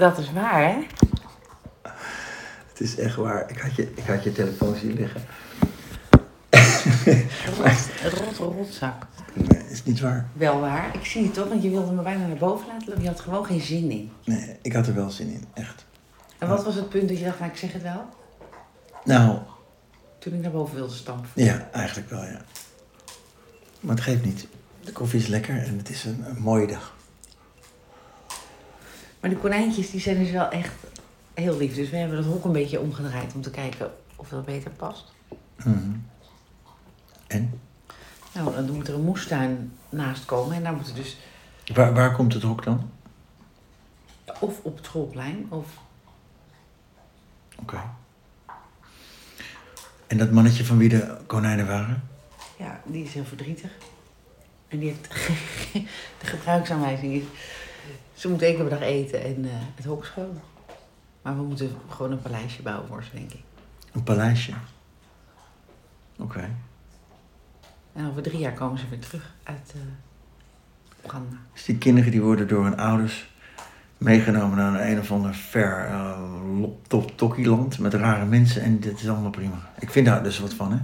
Dat is waar, hè? Het is echt waar. Ik had je, ik had je telefoon zien liggen. Rot, rot, rotzak. Nee, is niet waar. Wel waar. Ik zie het toch, want je wilde me bijna naar boven laten lopen. Je had gewoon geen zin in. Nee, ik had er wel zin in. Echt. En wat was het punt dat je dacht, nou, ik zeg het wel? Nou, Toen ik naar boven wilde stampen. ja, eigenlijk wel, ja. Maar het geeft niet. De koffie is lekker en het is een, een mooie dag. Maar de konijntjes, die zijn dus wel echt heel lief. Dus we hebben dat hok een beetje omgedraaid om te kijken of dat beter past. Mhm. En? Nou, dan moet er een moestuin naast komen. En daar moeten dus Waar, waar komt het hok dan? of op het schoolplein of... Oké. En dat mannetje van wie de konijnen waren? Ja, die is heel verdrietig. En die heeft... de gebruiksaanwijzing is... Ze moet één keer per dag eten en eh, het hok schoon. Maar we moeten gewoon een paleisje bouwen voor ze, denk ik. Een paleisje. Oké. En over drie jaar komen ze weer terug uit uh, Oeganda. Dus die kinderen die worden door hun ouders meegenomen naar een, een of ander ver uh, tokkieland met rare mensen en dit is allemaal prima. Ik vind daar dus wat van, hè?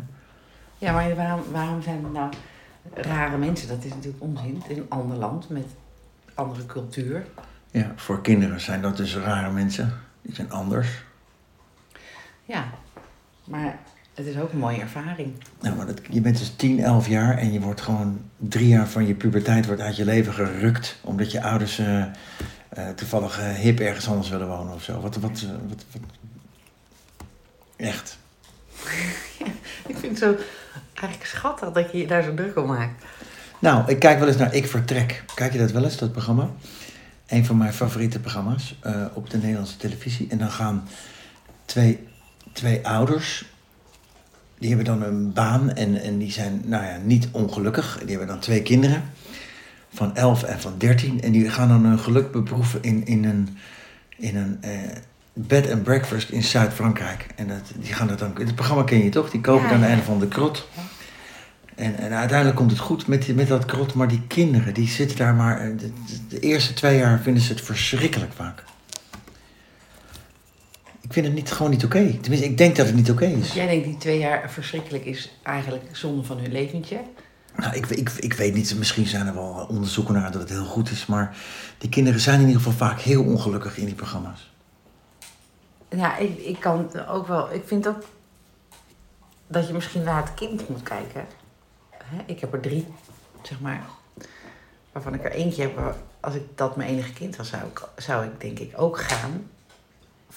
Ja, maar waarom, waarom zijn het nou rare mensen? Dat is natuurlijk onzin. Het is een ander land met andere cultuur. Ja, voor kinderen zijn dat dus rare mensen. Die zijn anders. Ja, maar het is ook een mooie ervaring. Nou, maar dat, je bent dus 10, 11 jaar en je wordt gewoon drie jaar van je puberteit wordt uit je leven gerukt. Omdat je ouders uh, uh, toevallig uh, hip ergens anders willen wonen of zo. Wat, wat, wat, wat... Echt. Ja, ik vind het zo eigenlijk schattig dat je je daar zo druk om maakt. Nou, ik kijk wel eens naar Ik Vertrek. Kijk je dat wel eens, dat programma? Een van mijn favoriete programma's op de Nederlandse televisie. En dan gaan twee, twee ouders die hebben dan een baan en, en die zijn nou ja, niet ongelukkig. Die hebben dan twee kinderen van 11 en van 13. En die gaan dan hun geluk beproeven in, in een, in een eh, bed and breakfast in Zuid-Frankrijk. En dat, die gaan dat dan, het programma ken je toch? Die kopen Ja, dan ja. een van de krot. En, en uiteindelijk komt het goed met, met dat krot. Maar die kinderen, die zitten daar maar... eh, De, de- de eerste twee jaar vinden ze het verschrikkelijk vaak. Ik vind het niet, gewoon niet oké. Tenminste, ik denk dat het niet oké is. Jij denkt die twee jaar verschrikkelijk is eigenlijk zonde van hun leventje. Nou, ik, ik, ik weet niet, misschien zijn er wel onderzoeken naar dat het heel goed is, maar die kinderen zijn in ieder geval vaak heel ongelukkig in die programma's. Ja, ik, ik kan ook wel. Ik vind ook dat je misschien naar het kind moet kijken. Hè, ik heb er drie, zeg maar. Waarvan ik er eentje heb. Als ik dat mijn enige kind was, zou ik, zou ik denk ik ook gaan.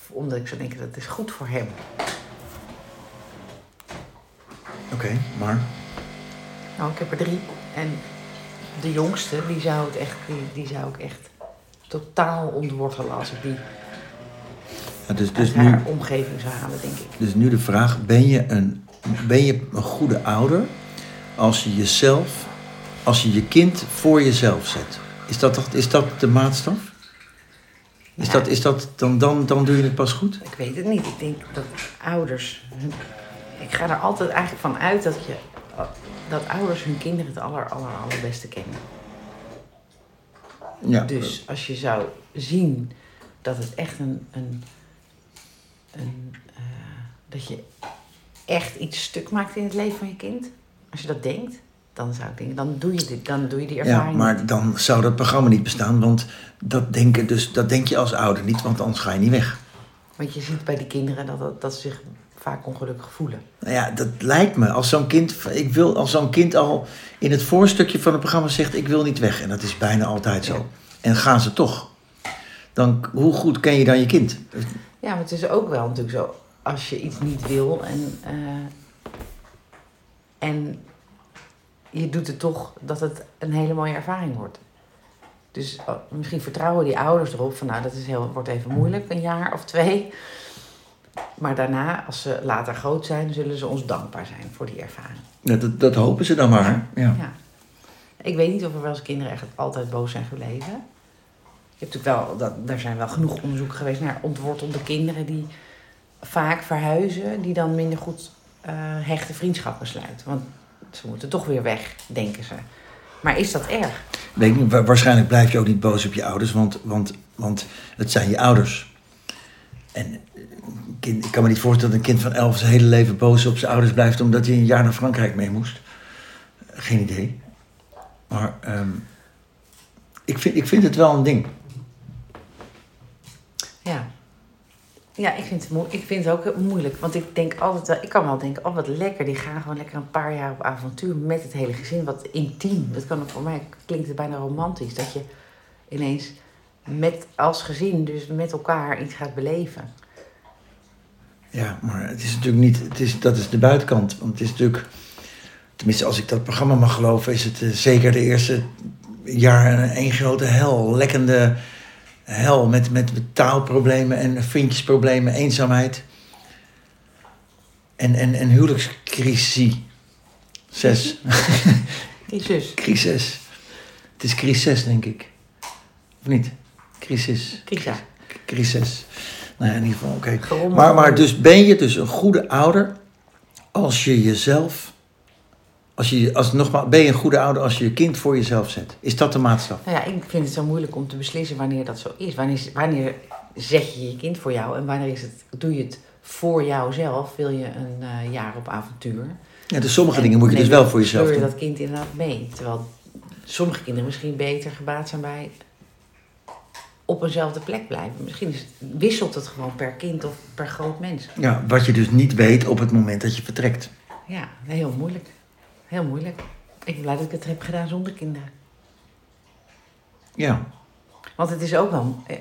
Omdat ik zou denken dat is goed voor hem. Oké, maar Nou, ik heb er drie. En de jongste, die zou, het echt, die, die zou ik echt totaal ontwortelen als ik die ja, dus, dus, nu, omgeving zou halen, denk ik. dus nu de vraag, ben je, een, ben je een goede ouder als je jezelf, als je je kind voor jezelf zet? Is dat, is dat de maatstaf? Is Ja. dat, is dat dan, dan, dan doe je het pas goed? Ik weet het niet. Ik denk dat ouders. Ik ga er altijd eigenlijk van uit dat, je, dat ouders hun kinderen het aller, aller, allerbeste kennen. Ja, Dus als je zou zien dat het echt een. een, een eh, dat je echt iets stuk maakt in het leven van je kind. Als je dat denkt, dan zou ik denken, dan doe je, dit, dan doe je die Ja, ervaring. maar niet. dan zou dat programma niet bestaan, want dat, denken dus, dat denk je als ouder niet, want anders ga je niet weg. Want je ziet bij die kinderen dat, dat, dat ze zich vaak ongelukkig voelen. Nou ja, dat lijkt me. Als zo'n kind, ik wil, als zo'n kind al in het voorstukje van het programma zegt: Ik wil niet weg. En dat is bijna altijd zo. Ja. En gaan ze toch. Dan, hoe goed ken je dan je kind? Ja, maar het is ook wel natuurlijk zo. Als je iets niet wil en, eh, en je doet het toch, dat het een hele mooie ervaring wordt. Dus oh, misschien vertrouwen die ouders erop van nou, dat is heel, wordt even moeilijk, een jaar of twee. Maar daarna, als ze later groot zijn, zullen ze ons dankbaar zijn voor die ervaring. Ja, dat, dat hopen ze dan maar. Ja. Ja. Ik weet niet of er wel eens kinderen echt altijd boos zijn gebleven. Je hebt natuurlijk wel, dat, er zijn wel genoeg onderzoeken geweest naar ontwortelde kinderen die vaak verhuizen, die dan minder goed eh, hechte vriendschappen sluiten. Want ze moeten toch weer weg, denken ze. Maar is dat erg? Waarschijnlijk blijf je ook niet boos op je ouders, want, want Want het zijn je ouders. En een kind, ik kan me niet voorstellen dat een kind van elf zijn hele leven boos op zijn ouders blijft omdat hij een jaar naar Frankrijk mee moest. Geen idee. Maar ehm, ik, vind, ik vind het wel een ding. Ja. Ja, ik vind, het moe- ik vind het ook moeilijk. Want ik denk altijd wel, ik kan wel denken, oh wat lekker. Die gaan gewoon lekker een paar jaar op avontuur met het hele gezin. Wat intiem. Dat kan ook voor mij, klinkt het bijna romantisch. Dat je ineens met, als gezin, dus met elkaar iets gaat beleven. Ja, maar het is natuurlijk niet, het is, dat is de buitenkant. Want het is natuurlijk, tenminste als ik dat programma mag geloven, is het eh, zeker de eerste jaar een, een grote hel. Lekkende hel met, met taalproblemen en vriendjesproblemen, eenzaamheid. En, en, en huwelijkscrisis. Zes. Zus, Crisis. Het is crisis, denk ik. Of niet? Crisis. Kisa. Crisis. Nou ja, in ieder geval, oké. Maar, maar dus ben je dus een goede ouder als je jezelf... Als je, als, nogmaals, ben je een goede ouder als je je kind voor jezelf zet? Is dat de maatstaf? Nou ja, ik vind het zo moeilijk om te beslissen wanneer dat zo is. Wanneer, wanneer zet je je kind voor jou en wanneer is het, doe je het voor jouzelf? Wil je een eh, jaar op avontuur? Ja, dus sommige En dingen moet je dus wel voor jezelf sleur je doen. dat kind inderdaad mee. Terwijl sommige kinderen misschien beter gebaat zijn bij op eenzelfde plek blijven. Misschien is, wisselt het gewoon per kind of per groot mens. Ja, wat je dus niet weet op het moment dat je vertrekt. Ja, heel moeilijk. Heel moeilijk. Ik ben blij dat ik het heb gedaan zonder kinderen. Ja, Want het is ook wel eh,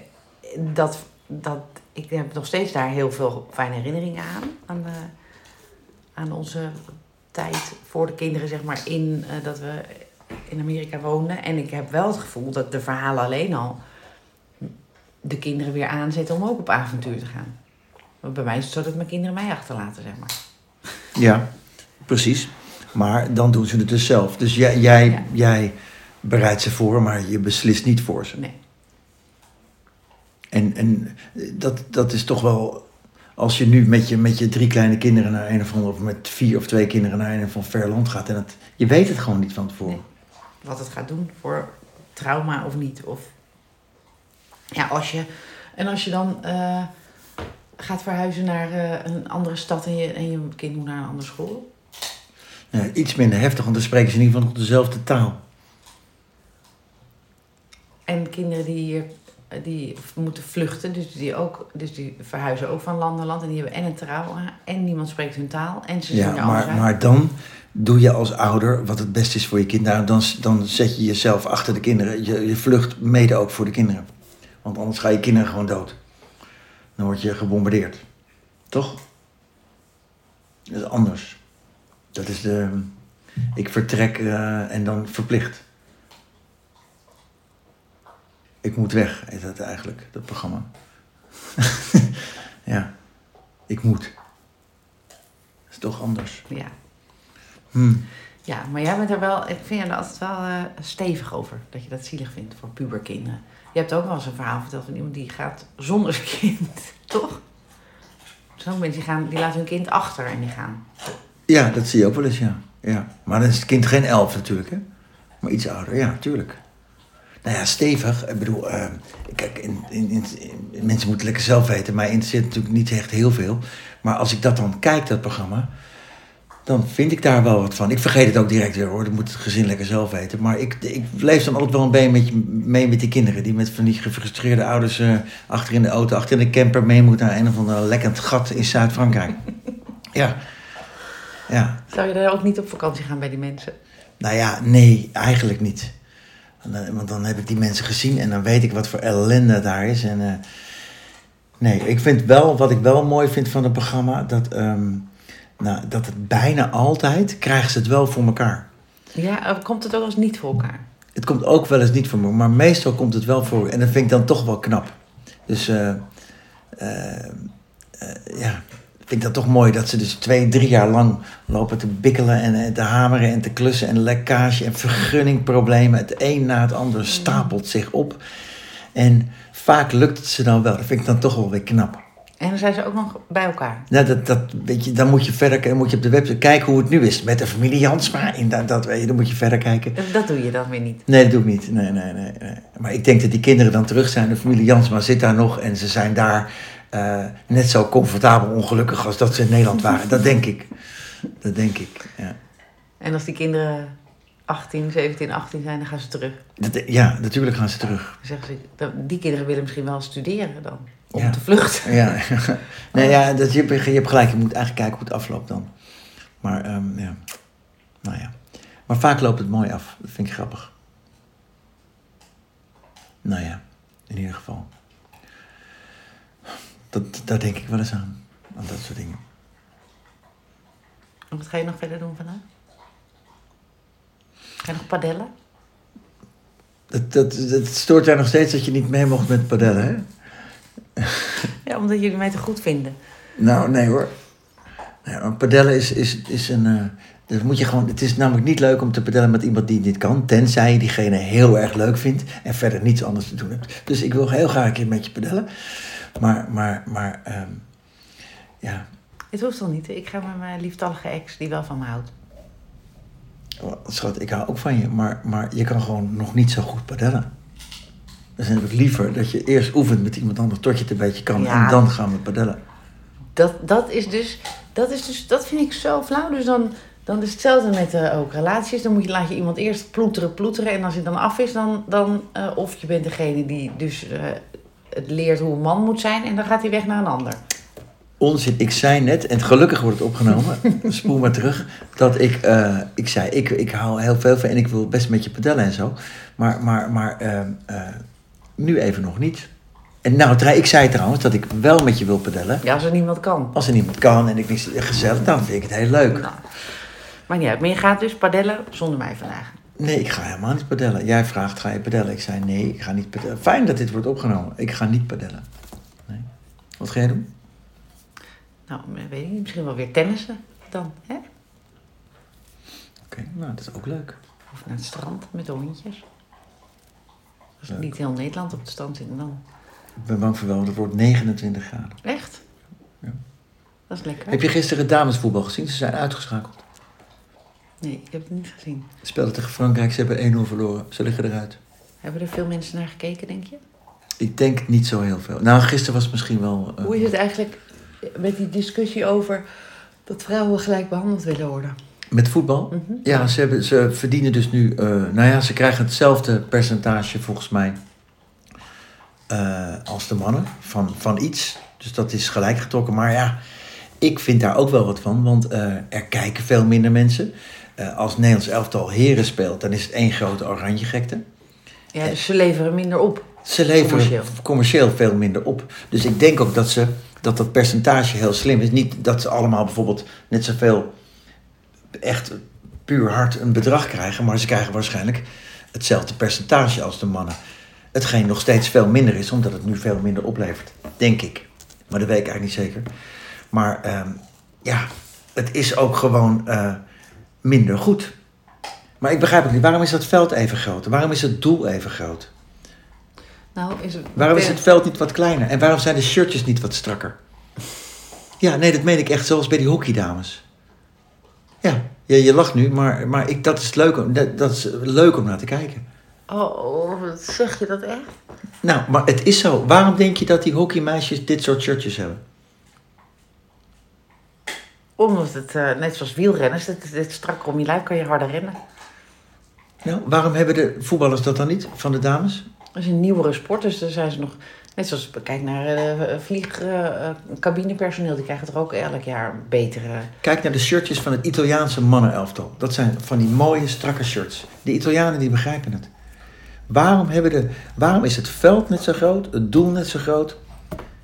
dat, dat ik heb nog steeds daar heel veel fijne herinneringen aan. Aan, eh, aan onze tijd voor de kinderen, zeg maar, in eh, dat we in Amerika woonden. En ik heb wel het gevoel dat de verhalen alleen al de kinderen weer aanzetten om ook op avontuur te gaan. Want bij mij is het zo dat mijn kinderen mij achterlaten, zeg maar. ja, precies. Maar dan doen ze het dus zelf. Dus jij, jij, Ja. jij bereidt ze voor, maar je beslist niet voor ze. Nee. En, en dat, dat is toch wel. Als je nu met je, met je drie kleine kinderen naar een of ander, of met vier of twee kinderen naar een of ander ver land gaat. En het, je weet het gewoon niet van tevoren. Nee. wat het gaat doen voor trauma of niet. Of ja, als je en als je dan eh, gaat verhuizen naar eh, een andere stad en je, en je kind moet naar een andere school. Ja, iets minder heftig, want dan spreken ze in ieder geval nog dezelfde taal. En kinderen die hier die moeten vluchten, dus die, ook, dus die verhuizen ook van land naar land. En die hebben en een trauma en niemand spreekt hun taal. En ze Ja, maar, uit. maar dan doe je als ouder wat het beste is voor je kind. Nou, dan, dan zet je jezelf achter de kinderen. Je, je vlucht mede ook voor de kinderen. Want anders ga je kinderen gewoon dood. Dan word je gebombardeerd. Toch? Dat is anders. Dat is de... Ik vertrek eh, en dan verplicht. Ik moet weg, heet dat eigenlijk, dat programma. ja, ik moet. Dat is toch anders. Ja. Hm. ja, maar jij bent er wel, ik vind je er altijd wel eh, stevig over. Dat je dat zielig vindt voor puberkinderen. Je hebt ook wel eens een verhaal verteld van iemand die gaat zonder zijn kind, toch? Zo'n mensen die, gaan, die laten hun kind achter en die gaan. Ja, dat zie je ook wel eens, ja. ja. Maar dan is het kind geen elf natuurlijk, hè. Maar iets ouder, ja, tuurlijk. Nou ja, stevig. Ik bedoel, eh, kijk, in, in, in, mensen moeten lekker zelf weten. Mij interesseert natuurlijk niet echt heel veel. Maar als ik dat dan kijk, dat programma... dan vind ik daar wel wat van. Ik vergeet het ook direct weer, hoor. Dat moet het gezin lekker zelf weten. Maar ik, ik leef dan altijd wel een beetje met, mee met die kinderen... die met van die gefrustreerde ouders... eh, achter in de auto, achter in de camper... mee moeten naar een of ander lekkend gat in Zuid-Frankrijk. ja. Ja. Zou je daar ook niet op vakantie gaan bij die mensen? Nou ja, nee, eigenlijk niet. Want dan- heb ik die mensen gezien en dan weet ik wat voor ellende daar is. En, eh, nee, ik vind wel, wat ik wel mooi vind van het programma, dat, ehm, nou, dat het bijna altijd krijgen ze het wel voor elkaar. Ja, of komt het ook als niet voor elkaar? Het komt ook wel eens niet voor me, maar meestal komt het wel voor. En dat vind ik dan toch wel knap. Dus eh, eh, eh, ja, vind ik dat toch mooi dat ze dus twee, drie jaar lang lopen te bikkelen en eh, te hameren en te klussen en lekkage en vergunningproblemen. Het een na het ander stapelt zich op. En vaak lukt het ze dan wel. Dat vind ik dan toch wel weer knap. En dan zijn ze ook nog bij elkaar. Nou, dat, dat, weet je, dan moet je verder dan moet je op de website kijken hoe het nu is met de familie Jansma. In dat, dat, weet je, dan moet je verder kijken. Dat doe je dan weer niet. Nee, dat doe ik niet. Nee, nee, nee, nee. Maar ik denk dat die kinderen dan terug zijn. De familie Jansma zit daar nog en ze zijn daar eh, net zo comfortabel ongelukkig als dat ze in Nederland waren. Dat denk ik. Dat denk ik, ja. En als die kinderen 18, 17, 18 zijn, dan gaan ze terug. Dat, ja, natuurlijk gaan ze terug. Dan zeggen ze, die kinderen willen misschien wel studeren dan. Om Ja. te vluchten. Ja, nee, ja dat, je, je hebt gelijk. Je moet eigenlijk kijken hoe het afloopt dan. Maar, ehm, ja. Nou ja. Maar vaak loopt het mooi af. Dat vind ik grappig. Nou ja, in ieder geval. Dat, daar denk ik wel eens aan. Aan dat soort dingen. En Wat ga je nog verder doen vandaag? Ga je nog padellen? Dat, dat, dat stoort jij nog steeds dat je niet mee mocht met padellen, hè? Ja, omdat jullie mij te goed vinden. Nou, nee hoor. Nee, maar padellen is, is, is een. eh, dat moet je gewoon, het is namelijk niet leuk om te padellen met iemand die dit kan. Tenzij je diegene heel erg leuk vindt en verder niets anders te doen hebt. Dus ik wil heel graag een keer met je padellen. Maar, maar, maar, ehm, ja. Het hoeft toch niet? Ik ga met mijn lieftallige ex, die wel van me houdt. Oh, Schat, ik hou ook van je, maar, maar je kan gewoon nog niet zo goed padellen. Dus dan heb ik liever dat je eerst oefent met iemand anders tot je het een beetje kan. Ja. En dan gaan we padellen. Dat, dat is dus, dat is dus, dat vind ik zo flauw. Dus dan, dan is hetzelfde met eh, ook relaties. Dan moet je, laat je iemand eerst ploeteren, ploeteren. En als hij dan af is, dan, dan eh, of je bent degene die dus eh, het leert hoe een man moet zijn. En dan gaat hij weg naar een ander. Onzin. Ik zei net, en gelukkig wordt het opgenomen, spoel maar terug, dat ik, eh, ik zei, ik, ik hou heel veel van en ik wil best met je padellen en zo. Maar, maar, maar ehm, eh, nu even nog niet. En nou, ik zei trouwens dat ik wel met je wil padellen. Ja, als er niemand kan. Als er niemand kan en ik niet gezellig, dan vind ik het heel leuk. Nou, maar niet uit. Maar je gaat dus padellen zonder mij vandaag. Nee, ik ga helemaal niet padellen. Jij vraagt, ga je padellen? Ik zei, nee, ik ga niet padellen. Fijn dat dit wordt opgenomen. Ik ga niet padellen. Nee. Wat ga jij doen? Nou, weet ik niet. Misschien wel weer tennissen dan. Hè? Oké, nou, dat is ook leuk. Of naar het strand met de hondjes. Als Leuk. niet heel Nederland op de stand zit, dan. Ik ben bang voor wel, want het wordt 29 graden. Echt? Ja. Dat is lekker. Heb je gisteren het damesvoetbal gezien? Ze zijn uitgeschakeld. Nee, ik heb het niet gezien. Ze speelden tegen Frankrijk, ze hebben 1-0 verloren. Ze liggen eruit. Hebben er veel mensen naar gekeken, denk je? Ik denk niet zo heel veel. Nou, gisteren was het misschien wel... eh, Hoe is het eigenlijk met die discussie over dat vrouwen gelijk behandeld willen worden? Met voetbal? Mhm. Ja, ze, hebben, ze verdienen dus nu... eh, nou ja, ze krijgen hetzelfde percentage volgens mij... eh, als de mannen van, van iets. Dus dat is gelijk getrokken. Maar ja, ik vind daar ook wel wat van. Want er kijken veel minder mensen. Eh, als Nederlands elftal heren speelt... dan is het één grote oranje gekte. Ja, dus ze leveren minder op. Ze leveren Commercieel. commercieel. veel minder op. Dus ik denk ook dat, ze, dat dat percentage heel slim is. Niet dat ze allemaal bijvoorbeeld net zoveel echt puur hard een bedrag krijgen. Maar ze krijgen waarschijnlijk hetzelfde percentage als de mannen. Hetgeen nog steeds veel minder is, omdat het nu veel minder oplevert. Denk ik. Maar dat weet ik eigenlijk niet zeker. Maar ehm, ja, het is ook gewoon eh, minder goed. Maar ik begrijp het niet. Waarom is dat veld even groot? Waarom is het doel even groot? Nou, is het... Waarom is het veld niet wat kleiner? En waarom zijn de shirtjes niet wat strakker? Ja, nee, dat meen ik echt zoals bij die hockeydames. Ja, ja je lacht nu, maar, maar ik, dat, is leuk, om- dat, dat is leuk om naar te kijken. Oh, zeg je dat echt? Nou, maar het is zo. Waarom denk je dat die hockeymeisjes dit soort shirtjes hebben? Omdat het, eh, net zoals wielrenners, het, het, strakker om je lijf kan je harder rennen. Nou, waarom hebben de voetballers dat dan niet van de dames? Dat is een nieuwere sport, dus daar zijn ze nog... Net zoals, kijk naar eh vlieg, eh, cabinepersoneel, die krijgen er ook elk jaar betere... Kijk naar de shirtjes van het Italiaanse mannenelftal. Dat zijn van die mooie, strakke shirts. De Italianen die begrijpen het. Waarom, hebben de, waarom is het veld net zo groot, het doel net zo groot?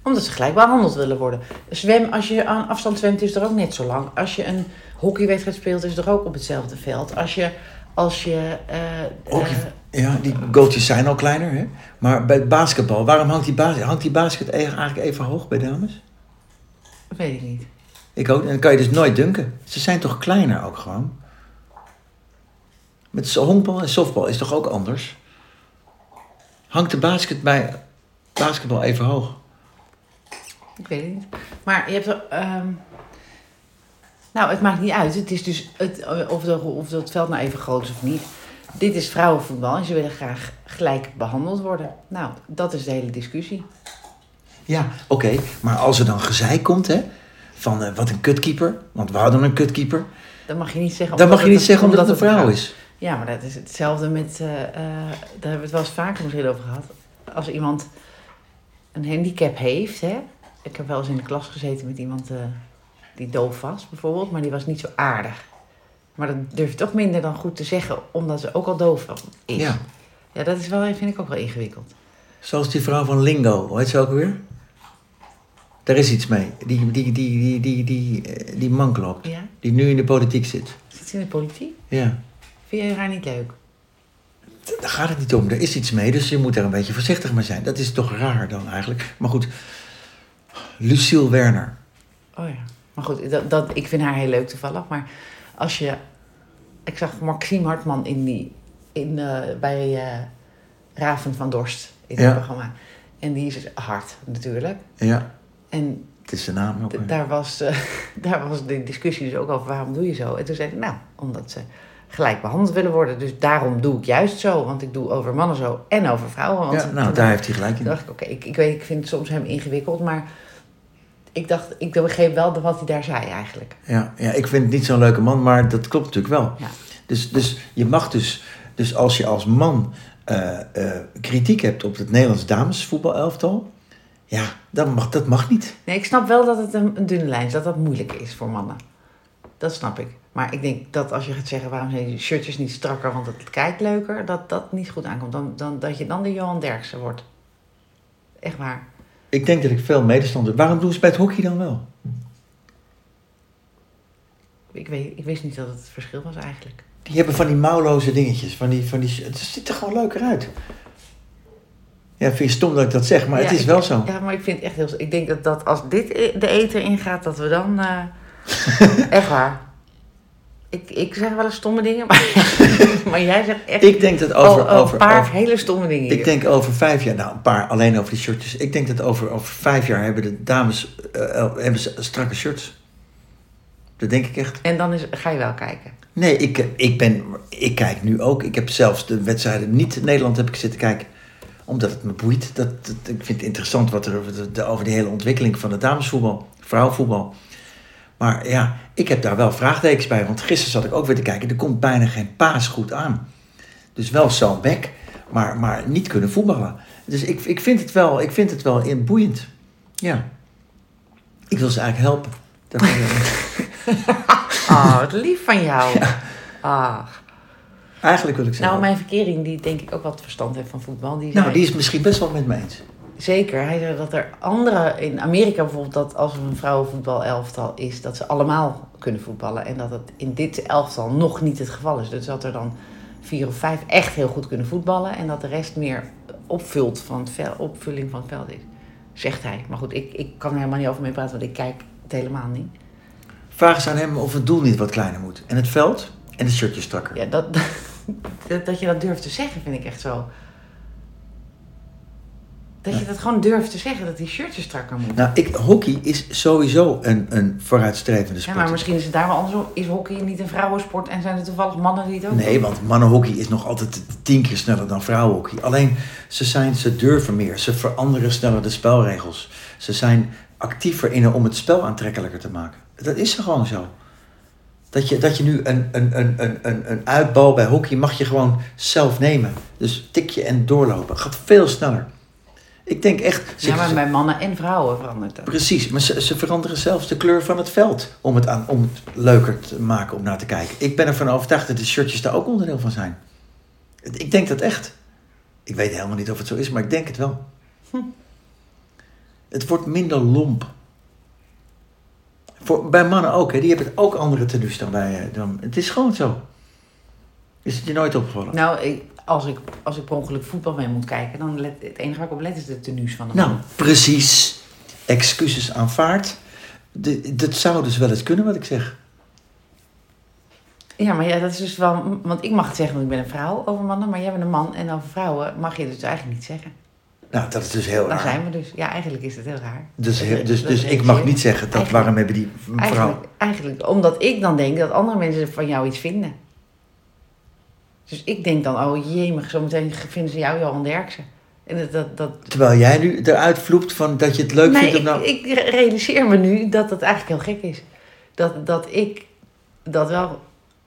Omdat ze gelijk behandeld willen worden. Zwem, als je aan afstand zwemt, is er ook net zo lang. Als je een hockeywedstrijd speelt, is er ook op hetzelfde veld. Als je... Als je eh, Hockey- eh, Ja, die goaltjes zijn al kleiner, hè? Maar bij het basketbal, waarom hangt die, bas hangt die basket eigenlijk even hoog bij dames? weet ik niet. Ik ook. En dan kan je dus nooit dunken. Ze zijn toch kleiner ook gewoon? Met honkbal en softbal is toch ook anders? Hangt de basket bij basketbal even hoog? Ik weet het niet. Maar je hebt er, ehm, Nou, het maakt niet uit. Het is dus het, of, de, of dat veld nou even groot is of niet. Dit is vrouwenvoetbal en ze willen graag gelijk behandeld worden. Nou, dat is de hele discussie. Ja, oké. Maar als er dan gezeik komt, hè, van eh, wat een kutkeeper, want we hadden een kutkeeper, Dat mag je niet zeggen. dan mag je niet het- zeggen omdat het een vrouw vrouw is. Ja, maar dat is hetzelfde met, eh, eh, daar hebben we het wel eens vaker misschien over gehad. Als iemand een handicap heeft, hè. Ik heb wel eens in de klas gezeten met iemand eh, die doof was, bijvoorbeeld, maar die was niet zo aardig. Maar dat durf je toch minder dan goed te zeggen, omdat ze ook al doof is. Ja. Ja, dat is wel, vind ik ook wel ingewikkeld. Zoals die vrouw van Lingo, hoe heet ze ook weer? Daar is iets mee. Die, die, die, die, die, die, eh, die man klopt. Ja? Die nu in de politiek zit. Zit ze in de politiek? Ja. Vind jij haar niet leuk? Daar gaat het niet om. Er is iets mee, dus je moet daar een beetje voorzichtig mee zijn. Dat is toch raar dan eigenlijk. Maar goed, Lucille Werner. Oh ja. Maar goed, dat, dat, ik vind haar heel leuk toevallig. Maar als je... Ik zag Maxime Hartman in die, in, eh, bij eh, Raven van Dorst in het Ja. programma. En die is dus hard natuurlijk. Ja, En het is zijn naam ook. daar, was, eh, daar was de discussie dus ook over waarom doe je zo. En toen zei ik, nou, omdat ze gelijk behandeld willen worden. Dus daarom doe ik juist zo. Want ik doe over mannen zo en over vrouwen. Want Ja, nou, daar heeft hij gelijk in. dacht ik, oké, ik, ik weet, ik vind het soms hem ingewikkeld, maar ik dacht, ik begreep wel wat hij daar zei eigenlijk. Ja, ja, ik vind het niet zo'n leuke man, maar dat klopt natuurlijk wel. Ja. Dus, dus je mag dus, dus als je als man eh, eh, kritiek hebt op het Nederlands damesvoetbalelftal, ja, dan mag, dat mag niet. Nee, ik snap wel dat het een, een dunne lijn is, dat dat moeilijk is voor mannen. Dat snap ik. Maar ik denk dat als je gaat zeggen, waarom zijn die shirtjes niet strakker, want het kijkt leuker, dat dat niet goed aankomt. Dan, dan, dat je dan de Johan Derksen wordt. Echt waar. Ik denk dat ik veel medestander. Waarom doen ze bij het hockey dan wel? Ik, weet, ik wist niet dat het het verschil was eigenlijk. Die hebben van die mouwloze dingetjes. Van die, van die, het ziet er gewoon leuker uit. Ja, vind je stom dat ik dat zeg, maar Ja, het is ik- wel zo. Ja, maar ik vind het echt heel... Ik denk dat, dat als dit e- de eten ingaat, dat we dan... eh, echt waar. Ik, ik zeg wel eens stomme dingen, maar, maar jij zegt echt Ik denk dat over, over, een paar over- hele stomme dingen. ik hier. denk over vijf jaar, nou een paar alleen over die shirtjes. Ik denk dat over, over vijf jaar hebben de dames eh, eh, hebben ze strakke shirts. Dat denk ik echt. En dan is, ga je wel kijken. Nee, ik, ik, ben, ik kijk nu ook. Ik heb zelfs de wedstrijden niet in Nederland heb ik zitten kijken. Omdat het me boeit. Dat, dat- ik vind het interessant wat er de- over de hele ontwikkeling van het damesvoetbal, vrouwenvoetbal. Maar ja, ik heb daar wel vraagtekens bij. Want gisteren zat ik ook weer te kijken. Er komt bijna geen paas goed aan. Dus wel zo'n bek, maar, maar niet kunnen voetballen. Dus ik, ik, vind het wel, ik vind het wel in- boeiend. Ja. Ik wil ze eigenlijk helpen. Oh, wat lief van jou. Ah. eigenlijk wil ik ze Nou, mijn verkering, die denk ik ook wat verstand heeft van voetbal. Die Nou, die is misschien best wel met me eens. Zeker. Hij zei dat er andere, in Amerika bijvoorbeeld, dat als er een vrouwenvoetbal-elftal is, dat ze allemaal kunnen voetballen. En dat het in dit elftal nog niet het geval is. Dus dat er dan vier of vijf echt heel goed kunnen voetballen. En dat de rest meer opvult van het vel, opvulling van het veld is. Zegt hij. Maar goed, ik, ik kan er helemaal niet over mee praten, want ik kijk het helemaal niet. Vraag eens aan hem of het doel niet wat kleiner moet. En het veld en het shirtje strakker. Ja, dat, dat, dat je dat durft te zeggen, vind ik echt zo. Dat je dat gewoon durft te zeggen, dat die shirtjes strakker moeten. Nou, ik, hockey is sowieso een, een vooruitstrevende Ja, sport. maar misschien is het daar wel andersom. Is hockey niet een vrouwensport en zijn er toevallig mannen die het ook Nee, want mannenhockey is nog altijd tien keer sneller dan vrouwenhockey. Alleen, ze, zijn, ze durven meer. Ze veranderen sneller de spelregels. Ze zijn actiever in om het spel aantrekkelijker te maken. Dat is er gewoon zo. Dat je, dat je nu een, een, een, een, een, een uitbal bij hockey mag je gewoon zelf nemen. Dus tik je en doorlopen. Gaat veel sneller. Ik denk echt... ze- Ja, maar bij mannen en vrouwen verandert dat. Precies, maar ze, ze veranderen zelfs de kleur van het veld om het, aan, om het leuker te maken om naar te kijken. Ik ben ervan overtuigd dat de shirtjes daar ook onderdeel van zijn. Ik denk dat echt. Ik weet helemaal niet of het zo is, maar ik denk het wel. Hm. Het wordt minder lomp. Voor, bij mannen ook, hè. die hebben ook andere tenues dan bij... eh, Dan, het is gewoon zo. Is het je nooit opgevallen? Nou, ik, als, ik, als ik per ongeluk voetbal mee moet kijken, dan let, het enige waar ik op let is de tenues van de Nou, man. precies. Excuses aanvaard. De, dat zou dus wel eens kunnen wat ik zeg. Ja, maar ja, dat is dus wel... Want ik mag het zeggen, want ik ben een vrouw over mannen, maar jij bent een man en over vrouwen mag je het dus eigenlijk niet zeggen. Nou, dat is dus heel Daar raar. zijn we dus. Ja, eigenlijk is het heel raar. Dus, heel- dus, dus ik mag niet zeggen dat Eigenlijk- waarom hebben die vrouw... Eigenlijk, eigenlijk omdat ik dan denk dat andere mensen van jou iets vinden. Dus ik denk dan, oh jee, zometeen vinden ze jou Johan Derksen. En dat, dat, dat... Terwijl jij nu eruit vloept van dat je het leuk nee, vindt om ik, nou... ik realiseer me nu dat het eigenlijk heel gek is. Dat, dat ik dat wel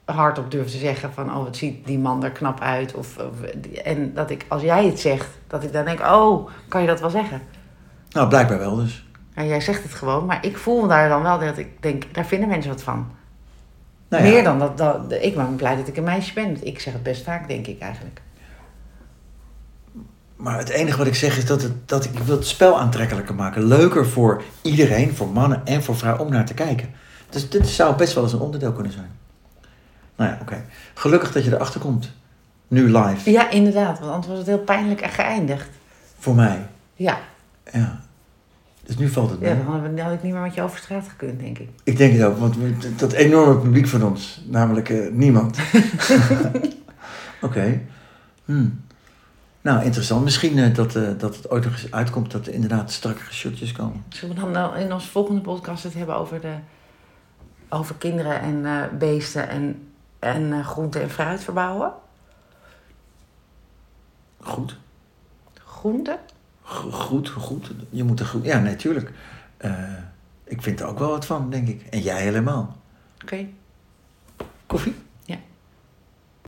hardop durf te zeggen van, oh wat ziet die man er knap uit. Of, of- en dat ik, als jij het zegt, dat ik dan denk, oh, kan je dat wel zeggen? Nou, blijkbaar wel dus. Ja, jij zegt het gewoon, maar ik voel daar dan wel dat ik denk, daar vinden mensen wat van. Nou ja, Meer dan dat, dat, ik ben blij dat ik een meisje ben. Ik zeg het best vaak, denk ik eigenlijk. Maar het enige wat ik zeg is dat, het, dat ik wil het spel aantrekkelijker maken. Leuker voor iedereen, voor mannen en voor vrouwen om naar te kijken. Dus dit zou best wel eens een onderdeel kunnen zijn. Nou ja, oké. Gelukkig dat je erachter komt. Nu live. Ja, inderdaad, want anders was het heel pijnlijk en geëindigd. Voor mij. Ja, Ja. Dus nu valt het mee. ja dan, hadden we- dan had ik niet meer met je over straat gekund, denk ik. Ik denk het ook, want we- dat- enorme publiek van ons, namelijk eh, niemand. Oké. Hmm. Nou, interessant. Misschien eh, dat, eh, dat het ooit nog eens uitkomt dat er inderdaad strakkere shotjes komen. Zullen we dan nou in onze volgende podcast het hebben over, de, over kinderen en beesten en, en groente en fruit verbouwen? Goed. Groente? Go- Goed, goed. Je moet er goed. Ja, natuurlijk. ik vind er ook wel wat van, denk ik. En jij helemaal. Oké. Koffie?